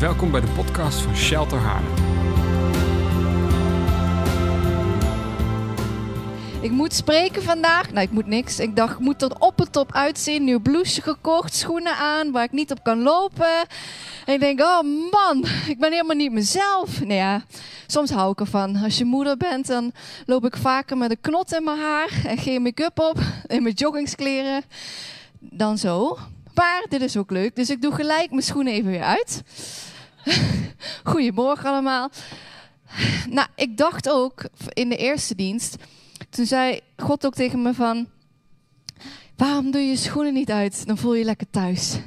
Welkom bij de podcast van Shelter Haarlem. Ik moet spreken vandaag. Nou, ik moet niks. Ik dacht, ik moet er op en top uitzien. Nieuw blouseje gekocht, schoenen aan waar ik niet op kan lopen. En ik denk, oh man, ik ben helemaal niet mezelf. Nou ja, soms hou ik ervan. Als je moeder bent, dan loop ik vaker met een knot in mijn haar en geen make-up op. In mijn joggingskleren. Dan zo. Maar dit is ook leuk. Dus ik doe gelijk mijn schoenen even weer uit. Goedemorgen allemaal. Nou, ik dacht ook in de eerste dienst. Toen zei God ook tegen me van... Waarom doe je je schoenen niet uit? Dan voel je je lekker thuis.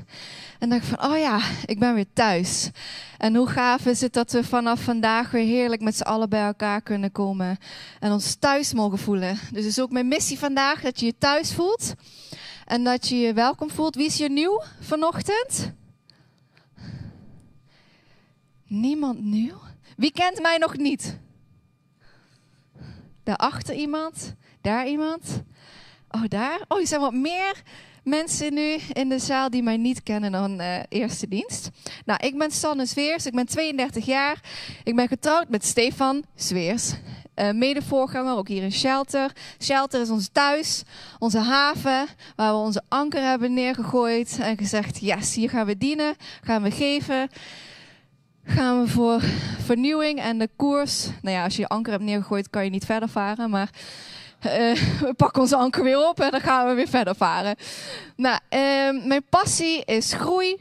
En dacht van, oh ja, ik ben weer thuis. En hoe gaaf is het dat we vanaf vandaag weer heerlijk met z'n allen bij elkaar kunnen komen. En ons thuis mogen voelen. Dus is ook mijn missie vandaag, dat je je thuis voelt. En dat je je welkom voelt. Wie is hier nieuw vanochtend? Niemand nieuw? Wie kent mij nog niet? Daarachter iemand? Daar iemand? Oh, daar? Oh, er zijn wat meer mensen nu in de zaal die mij niet kennen dan uh, eerste dienst. Nou, ik ben Sanne Zweers, ik ben 32 jaar. Ik ben getrouwd met Stefan Zweers. Uh, medevoorganger, ook hier in Shelter. Shelter is ons thuis, onze haven, waar we onze anker hebben neergegooid en gezegd: yes, hier gaan we dienen, gaan we geven gaan we voor vernieuwing en de koers. Nou ja, als je je anker hebt neergegooid, kan je niet verder varen. Maar uh, we pakken onze anker weer op en dan gaan we weer verder varen. Nou, uh, mijn passie is groei.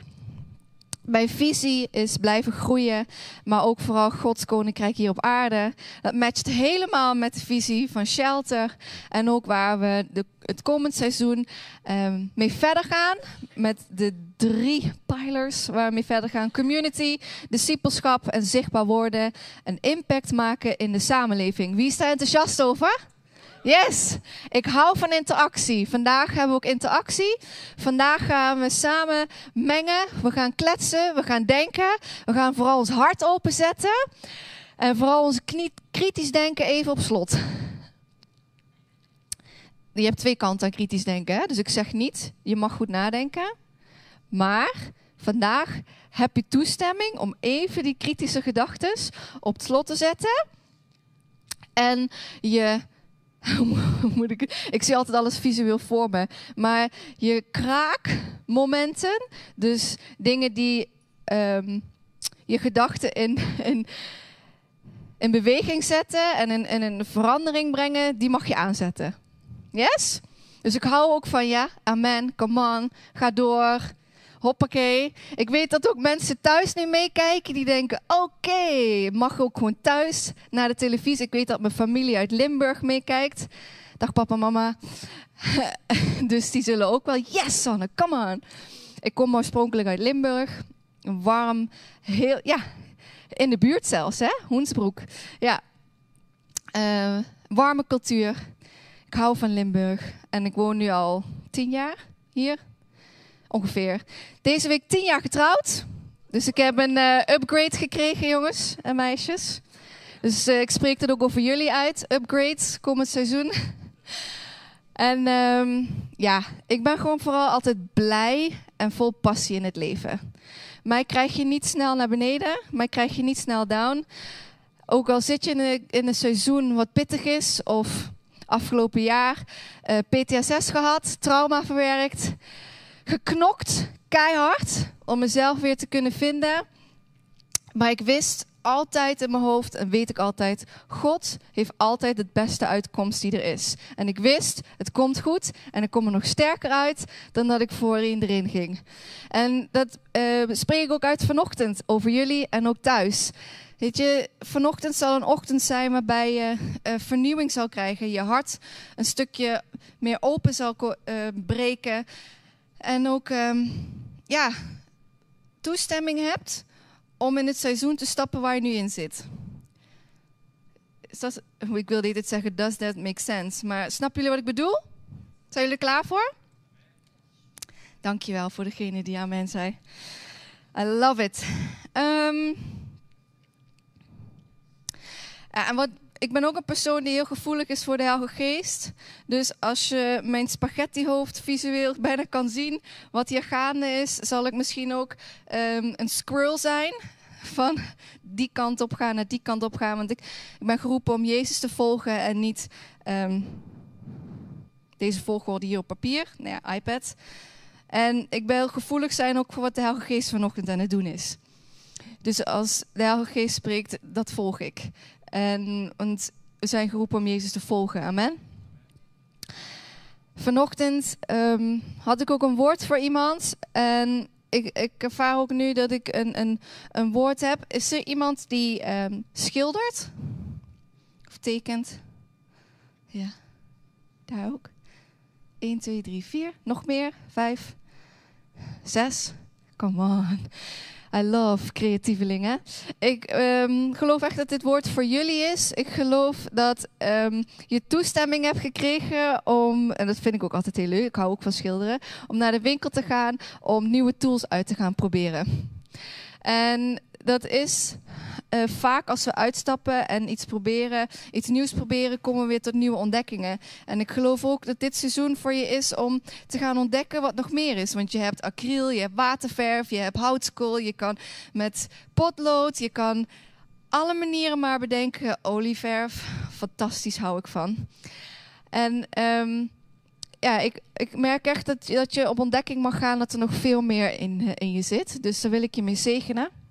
Mijn visie is blijven groeien, maar ook vooral Gods koninkrijk hier op aarde. Dat matcht helemaal met de visie van Shelter en ook waar we de, het komend seizoen um, mee verder gaan. Met de drie pijlers waar we mee verder gaan: community, discipelschap en zichtbaar worden. Een impact maken in de samenleving. Wie is daar enthousiast over? Yes, ik hou van interactie. Vandaag hebben we ook interactie. Vandaag gaan we samen mengen. We gaan kletsen, we gaan denken. We gaan vooral ons hart openzetten. En vooral ons kritisch denken even op slot. Je hebt twee kanten aan kritisch denken. Hè? Dus ik zeg niet, je mag goed nadenken. Maar vandaag heb je toestemming om even die kritische gedachten op het slot te zetten. En je moet ik, ik zie altijd alles visueel voor me. Maar je kraakmomenten, dus dingen die um, je gedachten in, in, in beweging zetten en in, in een verandering brengen, die mag je aanzetten. Yes? Dus ik hou ook van ja, amen, come on, ga door. Hoppakee. Ik weet dat ook mensen thuis nu meekijken die denken: oké, mag ook gewoon thuis naar de televisie. Ik weet dat mijn familie uit Limburg meekijkt. Dag papa, mama. dus die zullen ook wel: yes, Sanne, come on. Ik kom oorspronkelijk uit Limburg. Warm, heel, ja, in de buurt zelfs, hè? Hoensbroek. Ja. Uh, warme cultuur. Ik hou van Limburg en ik woon nu al tien jaar hier ongeveer. Deze week tien jaar getrouwd. Dus ik heb een uh, upgrade gekregen, jongens en meisjes. Dus uh, ik spreek het ook over jullie uit. Upgrades, komend seizoen. en um, ja, ik ben gewoon vooral altijd blij en vol passie in het leven. Mij krijg je niet snel naar beneden. Mij krijg je niet snel down. Ook al zit je in een, in een seizoen wat pittig is of afgelopen jaar uh, PTSS gehad, trauma verwerkt geknokt, keihard, om mezelf weer te kunnen vinden. Maar ik wist altijd in mijn hoofd en weet ik altijd, God heeft altijd het beste uitkomst die er is. En ik wist, het komt goed en ik kom er nog sterker uit dan dat ik voorheen erin ging. En dat uh, spreek ik ook uit vanochtend over jullie en ook thuis. Weet je, vanochtend zal een ochtend zijn waarbij je uh, vernieuwing zal krijgen. Je hart een stukje meer open zal uh, breken. En ook um, ja, toestemming hebt om in het seizoen te stappen waar je nu in zit. Is ik wilde dit zeggen, does that make sense? Maar snappen jullie wat ik bedoel? Zijn jullie er klaar voor? Dankjewel voor degene die amen zei. I love it. Um, en wat, ik ben ook een persoon die heel gevoelig is voor de Heilige Geest. Dus als je mijn spaghettihoofd visueel bijna kan zien wat hier gaande is, zal ik misschien ook um, een squirrel zijn. van die kant op gaan naar die kant op gaan. Want ik, ik ben geroepen om Jezus te volgen en niet ehm, deze volgorde hier op papier, nou ja, iPad. En ik wil gevoelig zijn ook voor wat de Heilige Geest vanochtend aan het doen is. Dus als de Heilige Geest spreekt, dat volg ik. En want we zijn geroepen om Jezus te volgen. Amen. Vanochtend ehm, had ik ook een woord voor iemand. En ik, ik ervaar ook nu dat ik een, een, een woord heb. Is er iemand die ehm, schildert? Of tekent? Ja, daar ook. 1, 2, 3, 4. Nog meer? 5, 6. Come on. I love creatievelingen. Ik um, geloof echt dat dit woord voor jullie is. Ik geloof dat um, je toestemming hebt gekregen om, en dat vind ik ook altijd heel leuk, ik hou ook van schilderen, om naar de winkel te gaan om nieuwe tools uit te gaan proberen. En dat is uh, vaak als we uitstappen en iets proberen, iets nieuws proberen, komen we weer tot nieuwe ontdekkingen. En ik geloof ook dat dit seizoen voor je is om te gaan ontdekken wat nog meer is. Want je hebt acryl, je hebt waterverf, je hebt houtskool, je kan met potlood, je kan alle manieren maar bedenken. Olieverf, fantastisch hou ik van. En um, ja, ik, ik merk echt dat, dat je op ontdekking mag gaan dat er nog veel meer in, in je zit. Dus daar wil ik je mee zegenen.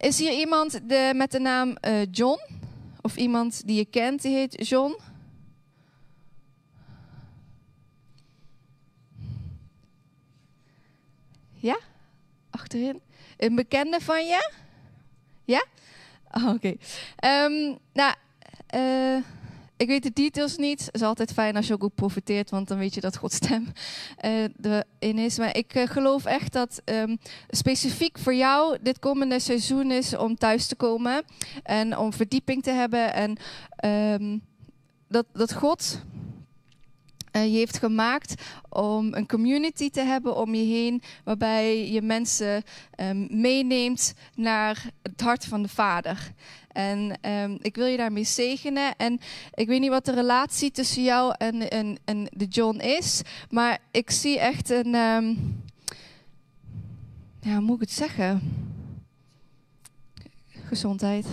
Is hier iemand de, met de naam uh, John? Of iemand die je kent, die heet John? Ja? Achterin. Een bekende van je? Ja? Oh, Oké. Okay. Um, nou, uh, ik weet de details niet. Het is altijd fijn als je ook, ook profiteert, want dan weet je dat Gods stem erin is. Maar ik uh, geloof echt dat um, specifiek voor jou dit komende seizoen is om thuis te komen en om verdieping te hebben. En um, dat, dat God uh, je heeft gemaakt om een community te hebben om je heen, waarbij je mensen um, meeneemt naar het hart van de Vader. En um, ik wil je daarmee zegenen. En ik weet niet wat de relatie tussen jou en, en, en de John is, maar ik zie echt een. Um, ja, hoe moet ik het zeggen? Gezondheid.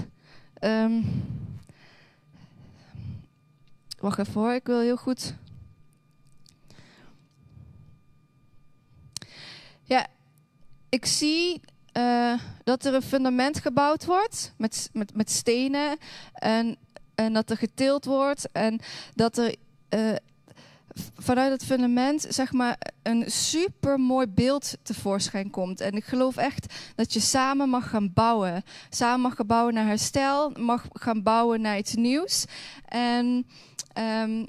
Um, wacht even hoor, ik wil heel goed. Ja, ik zie uh, dat er een fundament gebouwd wordt met, met, met stenen en, en dat er getild wordt en dat er uh, vanuit het fundament zeg maar een super mooi beeld tevoorschijn komt. En ik geloof echt dat je samen mag gaan bouwen. Samen mag gaan bouwen naar herstel, mag gaan bouwen naar iets nieuws. En um,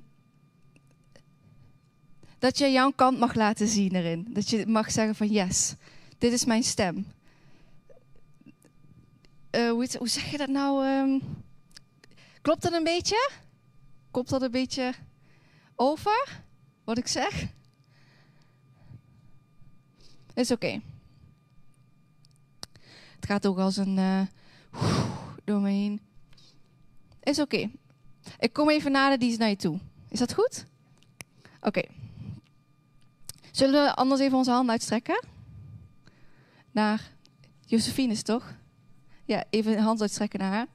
dat je jouw kant mag laten zien erin. Dat je mag zeggen van yes, dit is mijn stem uh, hoe, zeg je dat nou? Um, klopt dat een beetje? Komt dat een beetje over wat ik zeg? Is oké. Het gaat ook als een uh, door me heen. Is oké. Ik kom even naar de dienst naar je toe. Is dat goed? Oké. Zullen we anders even onze hand uitstrekken? Naar Josephine is toch? Ja, even een hand uitstrekken naar haar.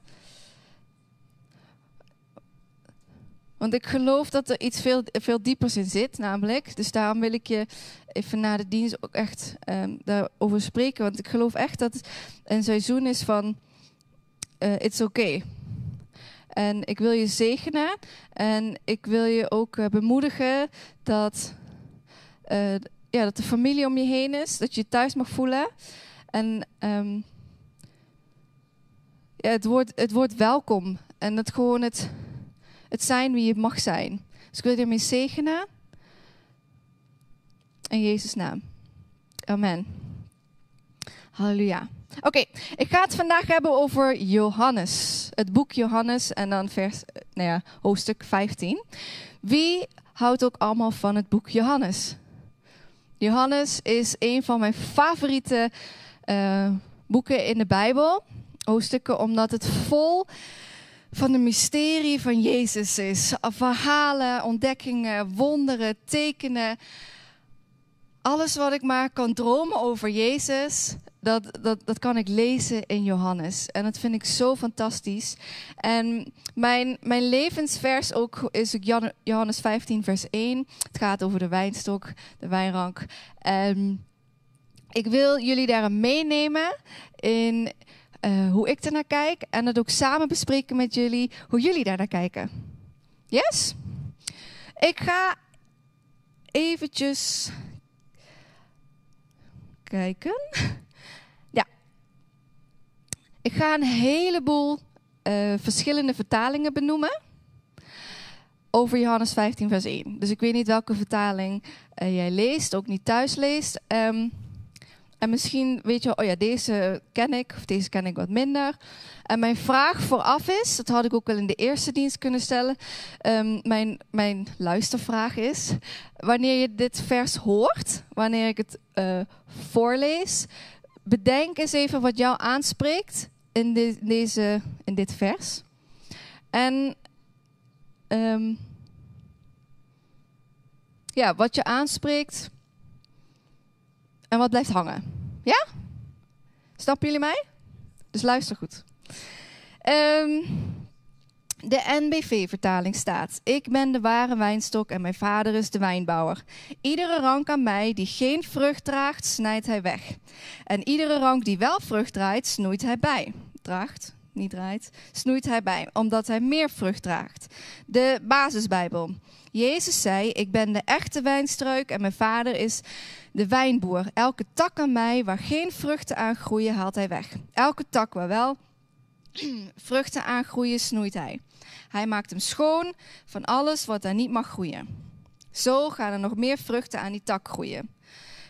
Want ik geloof dat er iets veel, veel diepers in zit, namelijk. Dus daarom wil ik je even na de dienst ook echt um, daarover spreken. Want ik geloof echt dat het een seizoen is van uh, it's okay. En ik wil je zegenen en ik wil je ook uh, bemoedigen dat, uh, ja, dat de familie om je heen is, dat je je thuis mag voelen. En um, het wordt, het welkom. En het gewoon het, het zijn wie je mag zijn. Dus ik wil je ermee zegenen. In Jezus' naam. Amen. Halleluja. Oké, ik ga het vandaag hebben over Johannes. Het boek Johannes en dan vers, nou ja, hoofdstuk 15. Wie houdt ook allemaal van het boek Johannes? Johannes is een van mijn favoriete uh, boeken in de Bijbel hoofdstukken, omdat het vol van de mysterie van Jezus is. Verhalen, ontdekkingen, wonderen, tekenen. Alles wat ik maar kan dromen over Jezus, dat, dat, dat kan ik lezen in Johannes. En dat vind ik zo fantastisch. En mijn, mijn levensvers ook is Johannes 15, vers 1. Het gaat over de wijnstok, de wijnrank. En ik wil jullie daarin meenemen in eh, hoe ik ernaar kijk. En dat ook samen bespreken met jullie hoe jullie daar naar kijken. Yes? Ik ga eventjes kijken. Ja. Ik ga een heleboel eh, verschillende vertalingen benoemen over Johannes 15, vers 1. Dus ik weet niet welke vertaling eh, jij leest, ook niet thuis leest. Ehm, en misschien weet je, oh ja, deze ken ik, of deze ken ik wat minder. En mijn vraag vooraf is, dat had ik ook wel in de eerste dienst kunnen stellen. ehm, mijn, mijn luistervraag is, wanneer je dit vers hoort, wanneer ik het eh, voorlees, bedenk eens even wat jou aanspreekt in, de- deze, in dit vers. En ehm, ja, wat je aanspreekt en wat blijft hangen. Ja? Snappen jullie mij? Dus luister goed. Ehm, de NBV-vertaling staat: Ik ben de ware wijnstok en mijn vader is de wijnbouwer. Iedere rank aan mij die geen vrucht draagt, snijdt hij weg. En iedere rank die wel vrucht draait, snoeit hij bij. Draagt, niet draait, snoeit hij bij, omdat hij meer vrucht draagt. De basisbijbel. Jezus zei: Ik ben de echte wijnstruik en mijn vader is de wijnboer. Elke tak aan mij waar geen vruchten aan groeien, haalt hij weg. Elke tak waar wel vruchten aan groeien, snoeit hij. Hij maakt hem schoon van alles wat er niet mag groeien. Zo gaan er nog meer vruchten aan die tak groeien.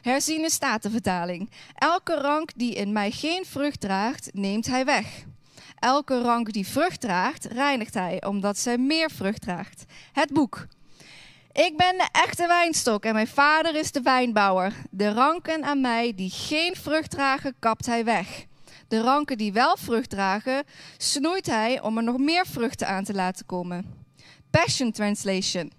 Herziene statenvertaling. Elke rank die in mij geen vrucht draagt, neemt hij weg. Elke rank die vrucht draagt, reinigt hij, omdat zij meer vrucht draagt. Het boek. Ik ben de echte wijnstok en mijn vader is de wijnbouwer. De ranken aan mij die geen vrucht dragen, kapt hij weg. De ranken die wel vrucht dragen, snoeit hij om er nog meer vruchten aan te laten komen. Passion Translation.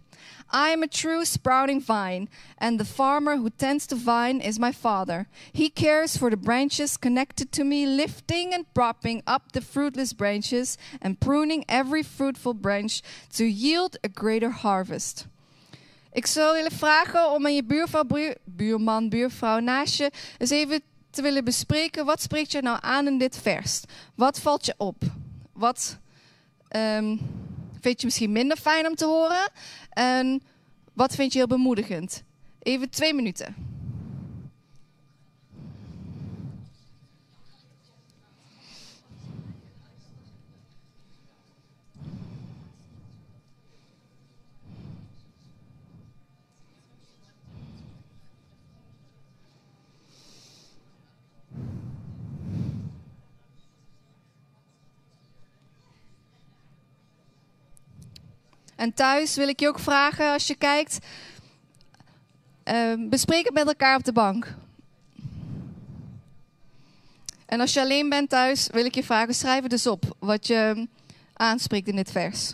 I am a true sprouting vine, and the farmer who tends the vine is my father. He cares for the branches connected to me, lifting and propping up the fruitless branches and pruning every fruitful branch to yield a greater harvest. Ik zou willen vragen om aan je buurvrouw, buur- buurman, buurvrouw naast je eens even te willen bespreken. Wat spreekt je nou aan in dit vers? Wat valt je op? Wat ehm, vind je misschien minder fijn om te horen? En wat vind je heel bemoedigend? Even twee minuten. En thuis wil ik je ook vragen, als je kijkt, ehm, bespreek het met elkaar op de bank. En als je alleen bent thuis, wil ik je vragen, schrijf het dus op wat je aanspreekt in dit vers.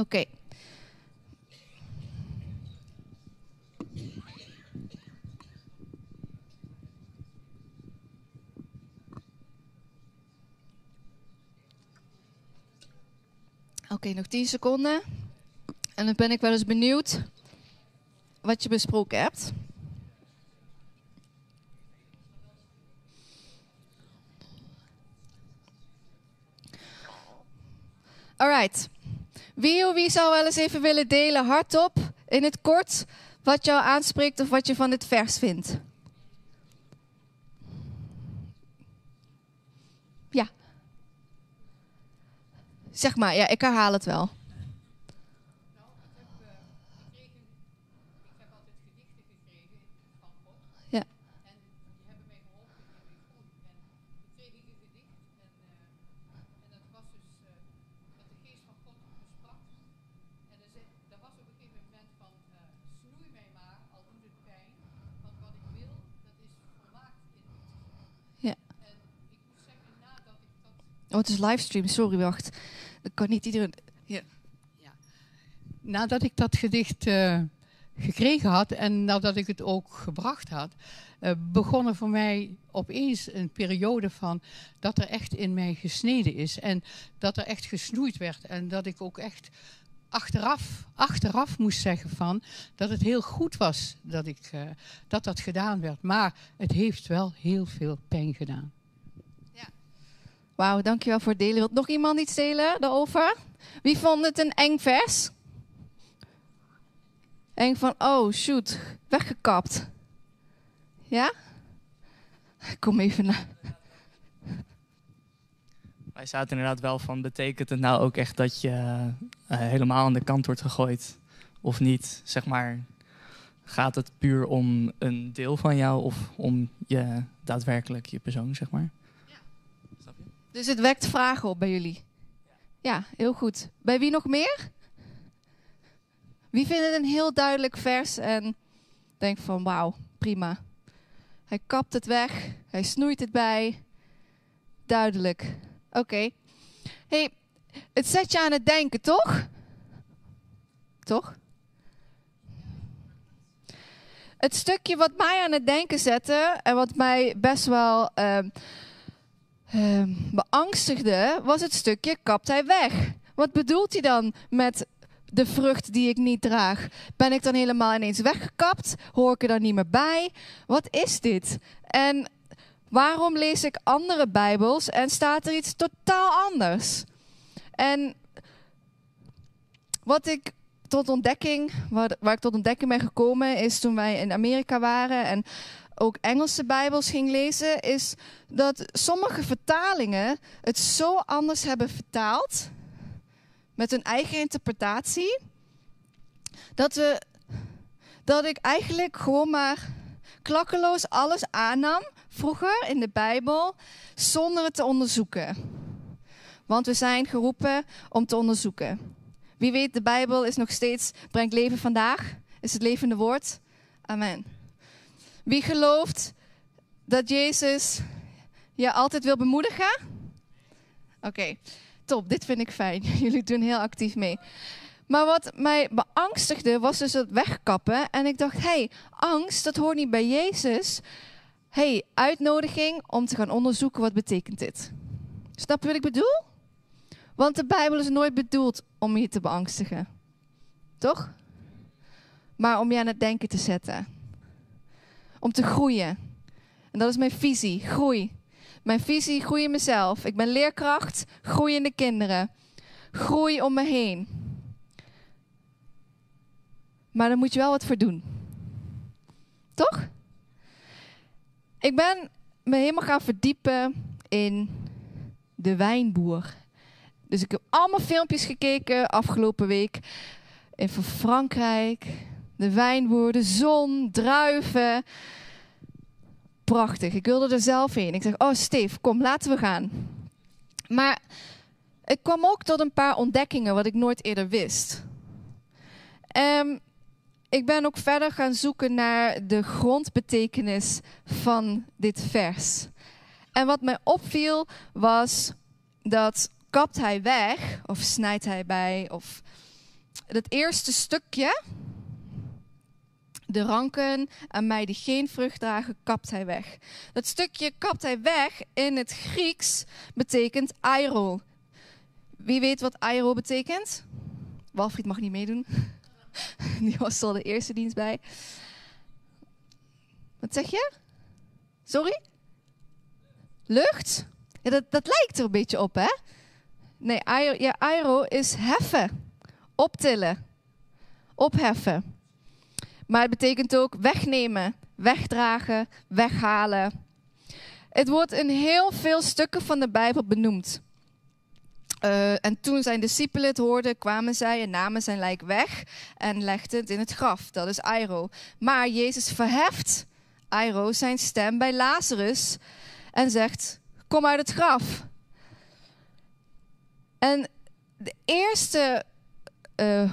Oké. Oké, nog 10 seconden. En dan ben ik wel eens benieuwd wat je besproken hebt. Alright. Wie of wie zou wel eens even willen delen hardop, in het kort, wat jou aanspreekt of wat je van dit vers vindt? Ja. Zeg maar, ja, ik herhaal het wel. Ja. eh, snoei mij maar, al doet het pijn. Want wat ik wil, dat is Oh, het is livestream. Sorry, wacht. Dat kan niet iedereen... Nadat ik dat gedicht eh, gekregen had en nadat ik het ook gebracht had, uh, begon er voor mij opeens een periode van dat er echt in mij gesneden is. En dat er echt gesnoeid werd. En dat ik ook echt achteraf, achteraf moest zeggen van dat het heel goed was dat, ik, uh, dat dat gedaan werd. Maar het heeft wel heel veel pijn gedaan. Wauw, dankjewel voor het delen. Wilt nog iemand iets delen daarover? Wie vond het een eng vers? Eng van, oh shoot, weggekapt. Ja? Kom even naar. Wij zaten inderdaad wel van, betekent het nou ook echt dat je uh, helemaal aan de kant wordt gegooid? Of niet? Zeg maar, gaat het puur om een deel van jou of om je daadwerkelijk je persoon, zeg maar? Dus het wekt vragen op bij jullie? Ja, heel goed. Bij wie nog meer? Wie vindt het een heel duidelijk vers en denkt van wauw, prima. Hij kapt het weg, hij snoeit het bij. Duidelijk. Oké. hey, het zet je aan het denken, toch? Toch? Het stukje wat mij aan het denken zette en wat mij best wel uh, uh, beangstigde, was het stukje kapt hij weg. Wat bedoelt hij dan met de vrucht die ik niet draag? Ben ik dan helemaal ineens weggekapt? Hoor ik er dan niet meer bij? Wat is dit? En waarom lees ik andere Bijbels en staat er iets totaal anders? En wat ik tot ontdekking, waar ik tot ontdekking ben gekomen, is toen wij in Amerika waren en ook Engelse Bijbels ging lezen, is dat sommige vertalingen het zo anders hebben vertaald met hun eigen interpretatie. Dat, we, dat ik eigenlijk gewoon maar klakkeloos alles aannam, vroeger in de Bijbel, zonder het te onderzoeken. Want we zijn geroepen om te onderzoeken. Wie weet, de Bijbel is nog steeds, brengt leven vandaag, is het levende woord. Amen. Wie gelooft dat Jezus je altijd wil bemoedigen? Oké top, dit vind ik fijn. Jullie doen heel actief mee. Maar wat mij beangstigde was dus het wegkappen. En ik dacht, hey, angst, dat hoort niet bij Jezus. hey, uitnodiging om te gaan onderzoeken wat betekent dit. Snap je wat ik bedoel? Want de Bijbel is nooit bedoeld om je te beangstigen. Toch? Maar om je aan het denken te zetten. Om te groeien. En dat is mijn visie, groei. Mijn visie, groei in mezelf. Ik ben leerkracht, groei in de kinderen. Groei om me heen. Maar daar moet je wel wat voor doen. Toch? Ik ben me helemaal gaan verdiepen in de wijnboer. Dus ik heb allemaal filmpjes gekeken afgelopen week. In Frankrijk, de wijnboer, de zon, druiven prachtig. Ik wilde er zelf heen. Ik zeg, oh Steve, kom, laten we gaan. Maar ik kwam ook tot een paar ontdekkingen wat ik nooit eerder wist. Um, ik ben ook verder gaan zoeken naar de grondbetekenis van dit vers. En wat mij opviel was dat kapt hij weg of snijdt hij bij of het eerste stukje de ranken aan mij die geen vrucht dragen, kapt hij weg. Dat stukje kapt hij weg in het Grieks betekent airo. Wie weet wat airo betekent? Walfried mag niet meedoen. Die was al de eerste dienst bij. Wat zeg je? Sorry? Lucht? Ja, dat, dat lijkt er een beetje op, hè? Nee, airo, ja, is heffen. Optillen. Opheffen. Maar het betekent ook wegnemen, wegdragen, weghalen. Het wordt in heel veel stukken van de Bijbel benoemd. Uh, en toen zijn discipelen het hoorden, kwamen zij en namen zijn lijk weg en legden het in het graf. Dat is Airo. Maar Jezus verheft Airo zijn stem bij Lazarus en zegt: Kom uit het graf. En de eerste uh,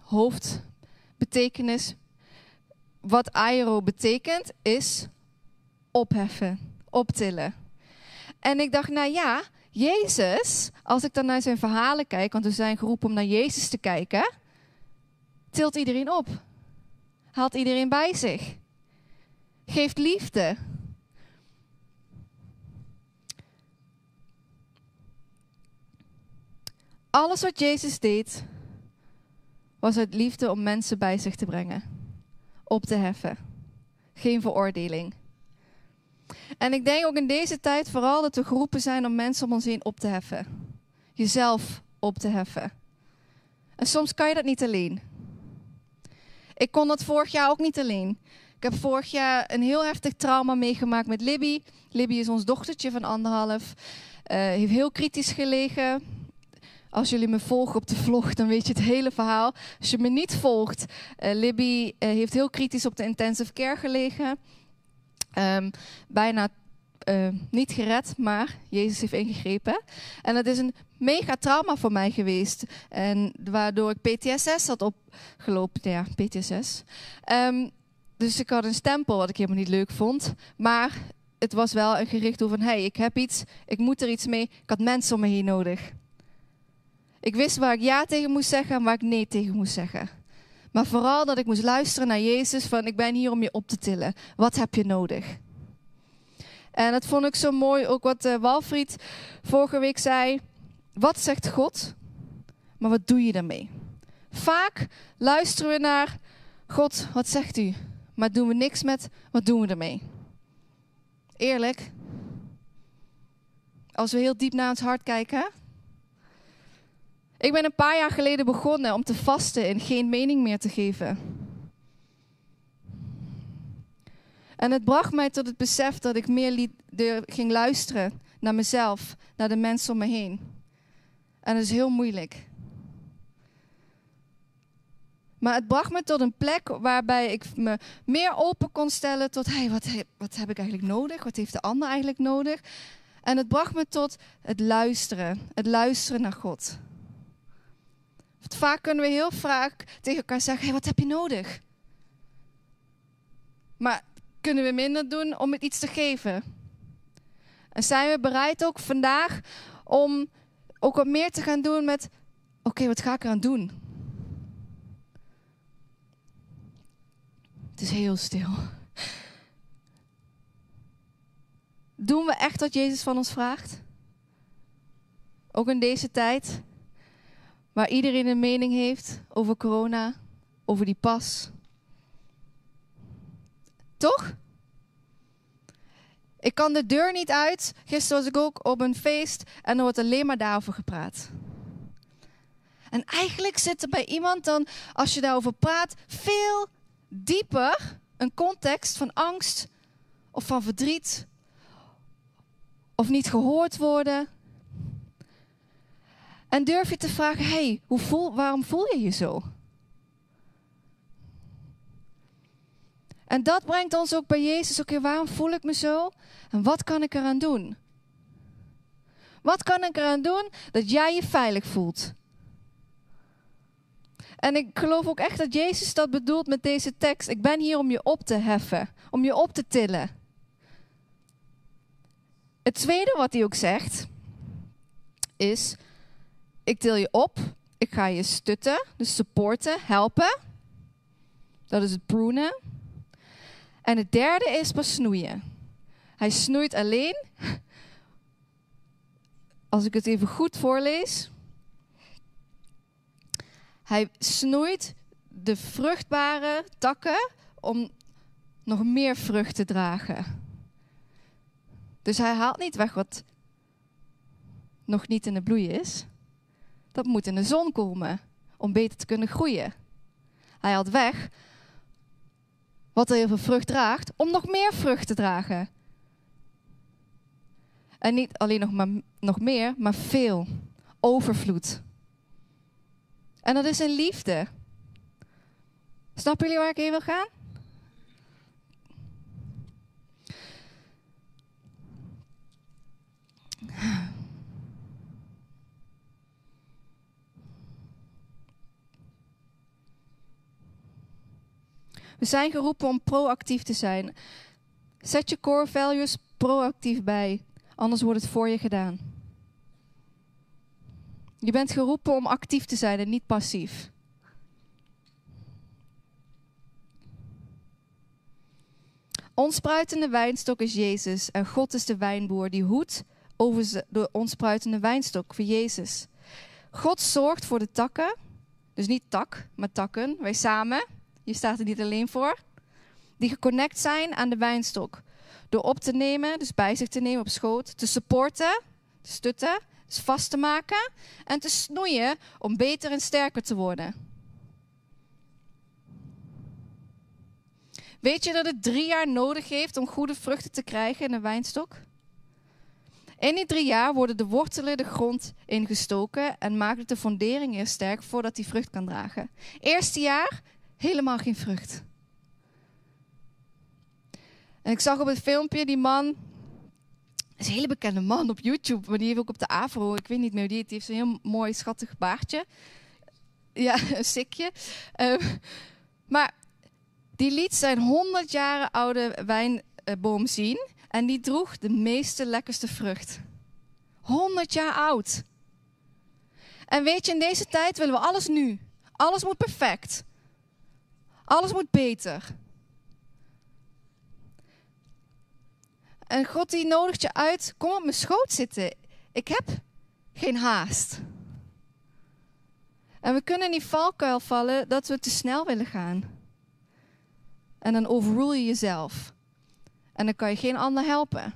hoofdbetekenis wat aero betekent, is opheffen, optillen. En ik dacht, nou ja, Jezus, als ik dan naar zijn verhalen kijk, want we zijn geroepen om naar Jezus te kijken, tilt iedereen op. Haalt iedereen bij zich. Geeft liefde. Alles wat Jezus deed, was uit liefde om mensen bij zich te brengen. Op te heffen. Geen veroordeling. En ik denk ook in deze tijd vooral dat we geroepen zijn om mensen om ons heen op te heffen. Jezelf op te heffen. En soms kan je dat niet alleen. Ik kon dat vorig jaar ook niet alleen. Ik heb vorig jaar een heel heftig trauma meegemaakt met Libby. Libby is ons dochtertje van anderhalf. Uh, heeft heel kritisch gelegen. Als jullie me volgen op de vlog, dan weet je het hele verhaal. Als je me niet volgt, uh, Libby uh, heeft heel kritisch op de intensive care gelegen. Um, bijna uh, niet gered, maar Jezus heeft ingegrepen. En dat is een mega trauma voor mij geweest. En waardoor ik PTSS had opgelopen. Ja, PTSS. Um, dus ik had een stempel wat ik helemaal niet leuk vond. Maar het was wel een gericht over van... hey, ik heb iets, ik moet er iets mee. Ik had mensen om me heen nodig. Ik wist waar ik ja tegen moest zeggen en waar ik nee tegen moest zeggen. Maar vooral dat ik moest luisteren naar Jezus van ik ben hier om je op te tillen. Wat heb je nodig? En dat vond ik zo mooi, ook wat uh, Walfried vorige week zei. Wat zegt God? Maar wat doe je daarmee? Vaak luisteren we naar God, wat zegt u? Maar doen we niks met, wat doen we ermee? Eerlijk. Als we heel diep naar ons hart kijken, ik ben een paar jaar geleden begonnen om te vasten en geen mening meer te geven. En het bracht mij tot het besef dat ik meer ging luisteren naar mezelf, naar de mensen om me heen. En dat is heel moeilijk. Maar het bracht me tot een plek waarbij ik me meer open kon stellen tot, hey, wat, wat heb ik eigenlijk nodig? Wat heeft de ander eigenlijk nodig? En het bracht me tot het luisteren, het luisteren naar God. Vaak kunnen we heel vaak tegen elkaar zeggen: hey, wat heb je nodig? Maar kunnen we minder doen om het iets te geven? En zijn we bereid ook vandaag om ook wat meer te gaan doen met: oké, wat ga ik eraan doen? Het is heel stil. Doen we echt wat Jezus van ons vraagt? Ook in deze tijd? Waar iedereen een mening heeft over corona, over die pas. Toch? Ik kan de deur niet uit. Gisteren was ik ook op een feest en er wordt alleen maar daarover gepraat. En eigenlijk zit er bij iemand dan, als je daarover praat, veel dieper een context van angst of van verdriet of niet gehoord worden en durf je te vragen, hey, hoe voel, waarom voel je je zo? En dat brengt ons ook bij Jezus. Oké, waarom voel ik me zo? En wat kan ik eraan doen? Wat kan ik eraan doen dat jij je veilig voelt? En ik geloof ook echt dat Jezus dat bedoelt met deze tekst. Ik ben hier om je op te heffen, om je op te tillen. Het tweede wat hij ook zegt is: ik til je op. Ik ga je stutten, dus supporten, helpen. Dat is het prunen. En het derde is pas snoeien. Hij snoeit alleen. Als ik het even goed voorlees. Hij snoeit de vruchtbare takken om nog meer vrucht te dragen. Dus hij haalt niet weg wat nog niet in de bloei is dat moet in de zon komen om beter te kunnen groeien. Hij had weg wat er heel veel vrucht draagt, om nog meer vrucht te dragen. En niet alleen nog, maar, nog meer, maar veel. Overvloed. En dat is een liefde. Snappen jullie waar ik heen wil gaan? We zijn geroepen om proactief te zijn. Zet je core values proactief bij, anders wordt het voor je gedaan. Je bent geroepen om actief te zijn en niet passief. Onspruitende wijnstok is Jezus en God is de wijnboer die hoedt over de onspruitende wijnstok voor Jezus. God zorgt voor de takken, dus niet tak, maar takken, wij samen. Je staat er niet alleen voor. Die geconnect zijn aan de wijnstok. Door op te nemen, dus bij zich te nemen op schoot, te supporten, te stutten, dus vast te maken en te snoeien om beter en sterker te worden. Weet je dat het drie jaar nodig heeft om goede vruchten te krijgen in een wijnstok? In die drie jaar worden de wortelen de grond ingestoken en maakt het de fondering eerst sterk voordat die vrucht kan dragen. Eerste jaar helemaal geen vrucht. En ik zag op het filmpje die man, is een hele bekende man op YouTube, maar die heeft ook op de Avro, ik weet niet meer, die, die heeft een heel mooi schattig baardje. Ja, een sikje. Uh, maar die liet zijn 100 jaren oude wijnboom zien en die droeg de meeste lekkerste vrucht. 100 jaar oud. En weet je, in deze tijd willen we alles nu. Alles moet perfect. Alles moet beter. En God die nodigt je uit, kom op mijn schoot zitten. Ik heb geen haast. En we kunnen in die valkuil vallen dat we te snel willen gaan. En dan overrule je jezelf. En dan kan je geen ander helpen.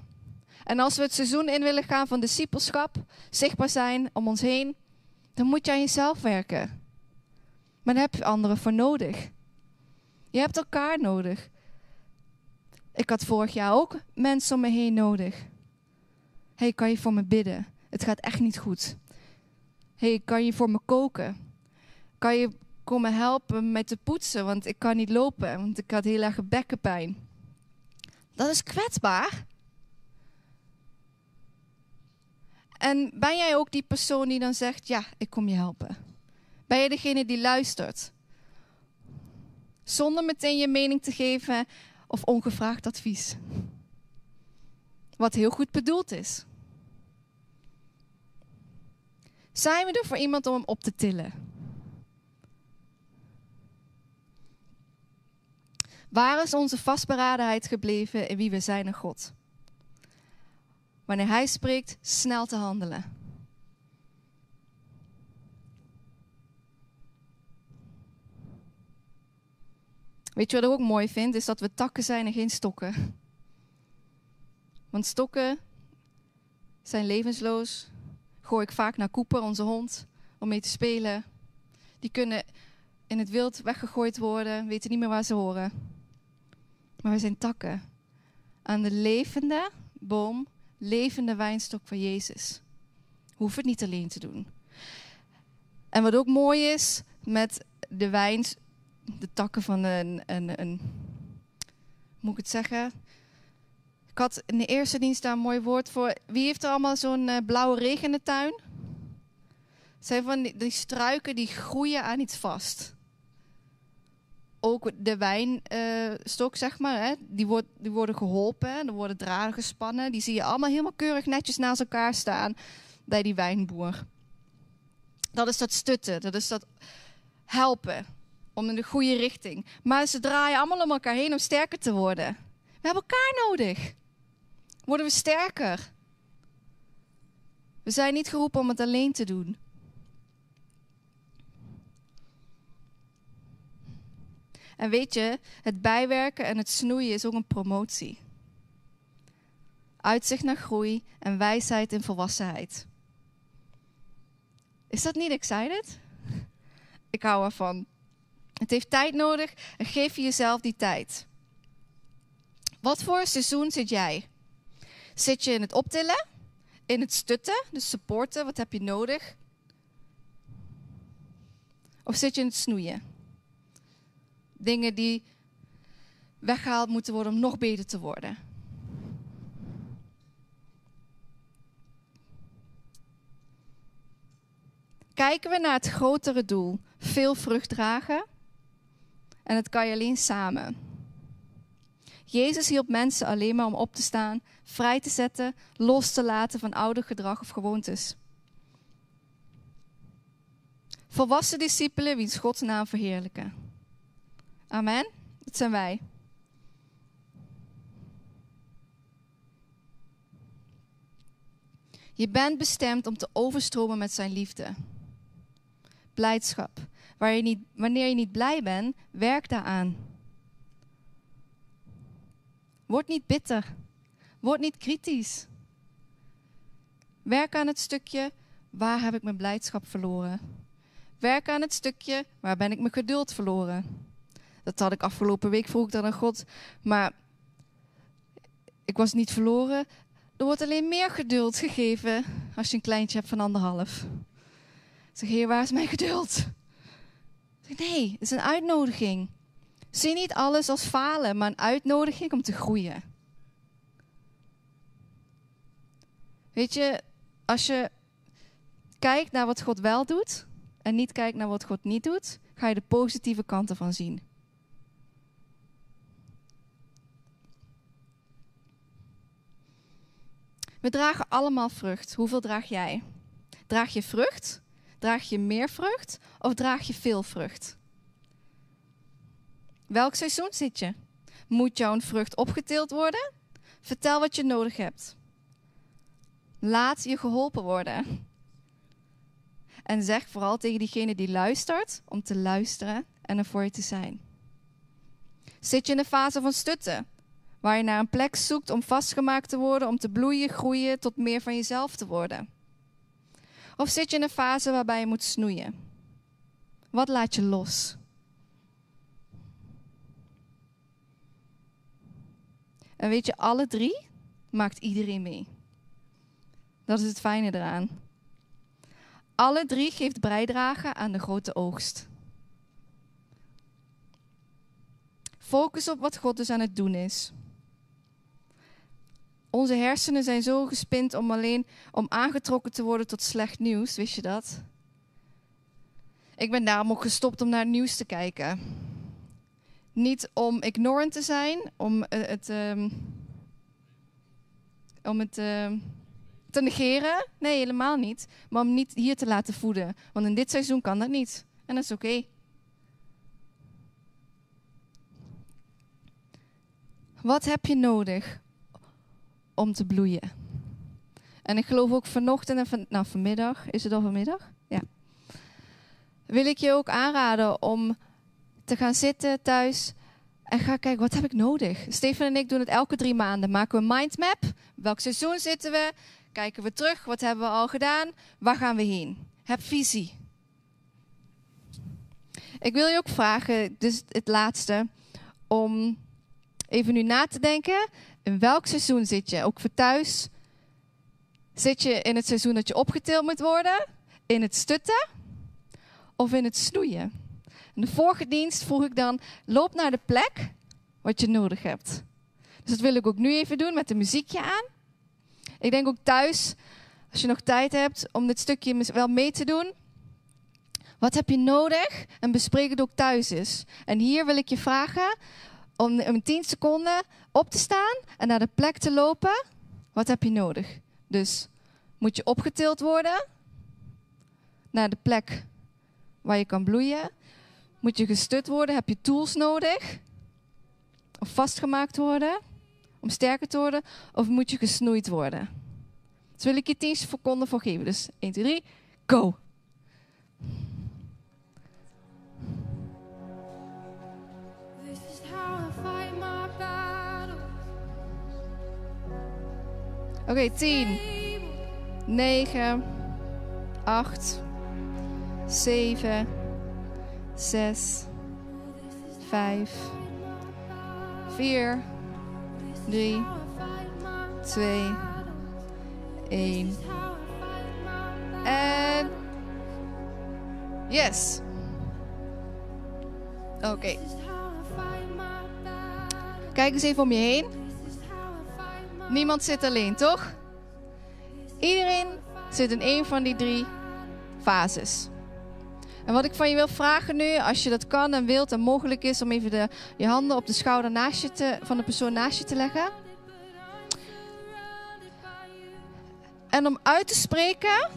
En als we het seizoen in willen gaan van discipelschap, zichtbaar zijn om ons heen, dan moet je aan jezelf werken. Maar daar heb je anderen voor nodig. Je hebt elkaar nodig. Ik had vorig jaar ook mensen om me heen nodig. hey, kan je voor me bidden? Het gaat echt niet goed. hey, kan je voor me koken? Kan je komen helpen met te poetsen, want ik kan niet lopen, want ik had heel erg bekkenpijn. Dat is kwetsbaar. En ben jij ook die persoon die dan zegt: Ja, ik kom je helpen? Ben je degene die luistert? Zonder meteen je mening te geven of ongevraagd advies. Wat heel goed bedoeld is. Zijn we er voor iemand om hem op te tillen? Waar is onze vastberadenheid gebleven in wie we zijn in God? Wanneer Hij spreekt, snel te handelen. Weet je wat ik ook mooi vind? Is dat we takken zijn en geen stokken. Want stokken zijn levensloos. Gooi ik vaak naar Cooper, onze hond, om mee te spelen. Die kunnen in het wild weggegooid worden, weten niet meer waar ze horen. Maar we zijn takken aan de levende boom, levende wijnstok van Jezus. Hoeven het niet alleen te doen. En wat ook mooi is met de wijn, de takken van een, een, een moet ik het zeggen? Ik had in de eerste dienst daar een mooi woord voor. Wie heeft er allemaal zo'n uh, blauwe regen in de tuin? Het zijn van die, die struiken die groeien aan iets vast ook de wijnstok, zeg maar, hè, die, wordt, die worden geholpen. Er worden draden gespannen. Die zie je allemaal helemaal keurig netjes naast elkaar staan bij die wijnboer. Dat is dat stutten, dat is dat helpen om in de goede richting. Maar ze draaien allemaal om elkaar heen om sterker te worden. We hebben elkaar nodig. Worden we sterker. We zijn niet geroepen om het alleen te doen. En weet je, het bijwerken en het snoeien is ook een promotie. Uitzicht naar groei en wijsheid in volwassenheid. Is dat niet excited? Ik hou ervan. Het heeft tijd nodig en geef je jezelf die tijd. Wat voor seizoen zit jij? Zit je in het optillen? In het stutten, dus supporten? Wat heb je nodig? Of zit je in het snoeien? Dingen die weggehaald moeten worden om nog beter te worden. Kijken we naar het grotere doel, veel vrucht dragen. En dat kan je alleen samen. Jezus hielp mensen alleen maar om op te staan, vrij te zetten, los te laten van oude gedrag of gewoontes. Volwassen discipelen wiens Gods naam verheerlijken. Amen. Dat zijn wij. Je bent bestemd om te overstromen met zijn liefde. Blijdschap. Waar je niet, wanneer je niet blij bent, werk daaraan. Word niet bitter. Word niet kritisch. Werk aan het stukje waar heb ik mijn blijdschap verloren. Werk aan het stukje waar ben ik mijn geduld verloren. Dat had ik afgelopen week vroeg dan aan God, maar ik was niet verloren. Er wordt alleen meer geduld gegeven als je een kleintje hebt van anderhalf. Zeg, heer, waar is mijn geduld? Zeg, nee, het is een uitnodiging. Zie niet alles als falen, maar een uitnodiging om te groeien. Weet je, als je kijkt naar wat God wel doet en niet kijkt naar wat God niet doet, ga je de positieve kanten van zien. We dragen allemaal vrucht. Hoeveel draag jij? Draag je vrucht? Draag je meer vrucht? Of draag je veel vrucht? Welk seizoen zit je? Moet jouw vrucht opgeteeld worden? Vertel wat je nodig hebt. Laat je geholpen worden. En zeg vooral tegen diegene die luistert om te luisteren en er voor je te zijn. Zit je in een fase van stutten, waar je naar een plek zoekt om vastgemaakt te worden, om te bloeien, groeien, tot meer van jezelf te worden? Of zit je in een fase waarbij je moet snoeien? Wat laat je los? En weet je, alle drie maakt iedereen mee. Dat is het fijne eraan. Alle drie geeft bijdrage aan de grote oogst. Focus op wat God dus aan het doen is. Onze hersenen zijn zo gespind om alleen om aangetrokken te worden tot slecht nieuws, wist je dat? Ik ben daarom ook gestopt om naar het nieuws te kijken. Niet om ignorant te zijn, om eh, het, um, om het um, te negeren. Nee, helemaal niet. Maar om niet hier te laten voeden. Want in dit seizoen kan dat niet. En dat is oké. Wat heb je nodig om te bloeien? En ik geloof ook vanochtend en van, nou, vanmiddag, is het al vanmiddag? Ja. Wil ik je ook aanraden om te gaan zitten thuis en ga kijken, wat heb ik nodig? Stefan en ik doen het elke drie maanden. Maken we een mindmap. Welk seizoen zitten we? Kijken we terug. Wat hebben we al gedaan? Waar gaan we heen? Heb visie. Ik wil je ook vragen, dus het laatste, om even nu na te denken. In welk seizoen zit je? Ook voor thuis. Zit je in het seizoen dat je opgetild moet worden? In het stutten? Of in het snoeien? In de vorige dienst vroeg ik dan: loop naar de plek wat je nodig hebt. Dus dat wil ik ook nu even doen met een muziekje aan. Ik denk ook thuis, als je nog tijd hebt om dit stukje wel mee te doen. Wat heb je nodig? En bespreek het ook thuis eens. En hier wil ik je vragen om in 10 seconden op te staan en naar de plek te lopen. Wat heb je nodig? Dus moet je opgetild worden naar de plek waar je kan bloeien. Moet je gestut worden? Heb je tools nodig? Of vastgemaakt worden? Om sterker te worden? Of moet je gesnoeid worden? Dus wil ik je 10 seconden voor geven. Dus 1, 2, 3, go! Oké, okay, 10, 9, 8, 7, 6, 5, 4, 3, 2, 1. En. Yes. Oké. Okay. Kijk eens even om je heen. Niemand zit alleen, toch? Iedereen zit in een van die drie fases. En wat ik van je wil vragen nu, als je dat kan en wilt en mogelijk is, om even de, je handen op de schouder naast je te, van de persoon naast je te leggen. En om uit te spreken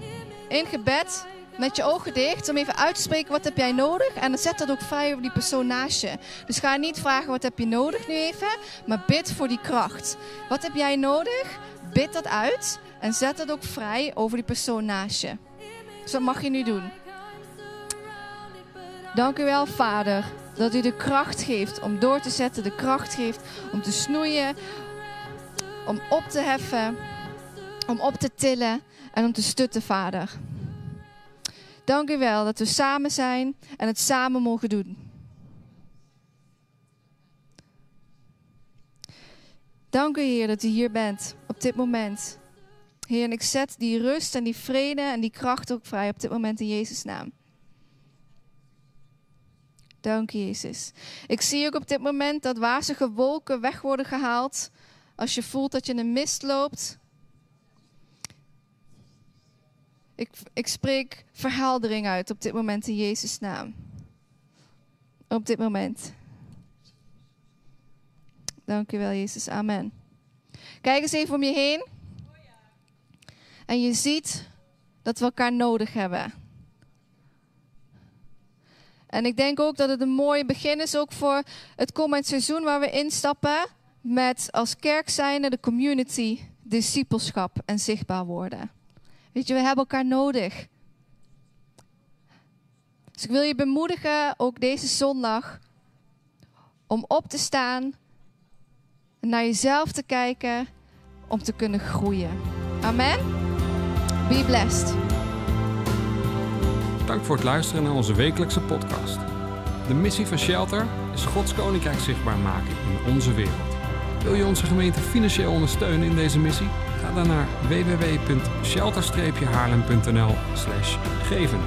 in gebed, met je ogen dicht om even uit te spreken wat heb jij nodig. En dan zet dat ook vrij over die persoon naast je. Dus ga niet vragen wat heb je nodig nu even, maar bid voor die kracht. Wat heb jij nodig? Bid dat uit en zet dat ook vrij over die persoon naast je. Dus wat mag je nu doen? Dank u wel, Vader, dat u de kracht geeft om door te zetten, de kracht geeft om te snoeien, om op te heffen, om op te tillen en om te stutten, Vader. Dank u wel dat we samen zijn en het samen mogen doen. Dank u, Heer, dat u hier bent op dit moment. Heer, en ik zet die rust en die vrede en die kracht ook vrij op dit moment in Jezus' naam. Dank je, Jezus. Ik zie ook op dit moment dat wazige wolken weg worden gehaald. Als je voelt dat je in een mist loopt. Ik, ik spreek verheldering uit op dit moment in Jezus' naam. Op dit moment. Dank u wel, Jezus. Amen. Kijk eens even om je heen. En je ziet dat we elkaar nodig hebben. En ik denk ook dat het een mooi begin is ook voor het komend seizoen waar we instappen met als kerk zijnde de community, discipelschap en zichtbaar worden. Weet je, we hebben elkaar nodig. Dus ik wil je bemoedigen, ook deze zondag, om op te staan naar jezelf te kijken om te kunnen groeien. Amen. Be blessed. Dank voor het luisteren naar onze wekelijkse podcast. De missie van Shelter is Gods Koninkrijk zichtbaar maken in onze wereld. Wil je onze gemeente financieel ondersteunen in deze missie? Ga dan naar www.shelter-haarlem.nl geven.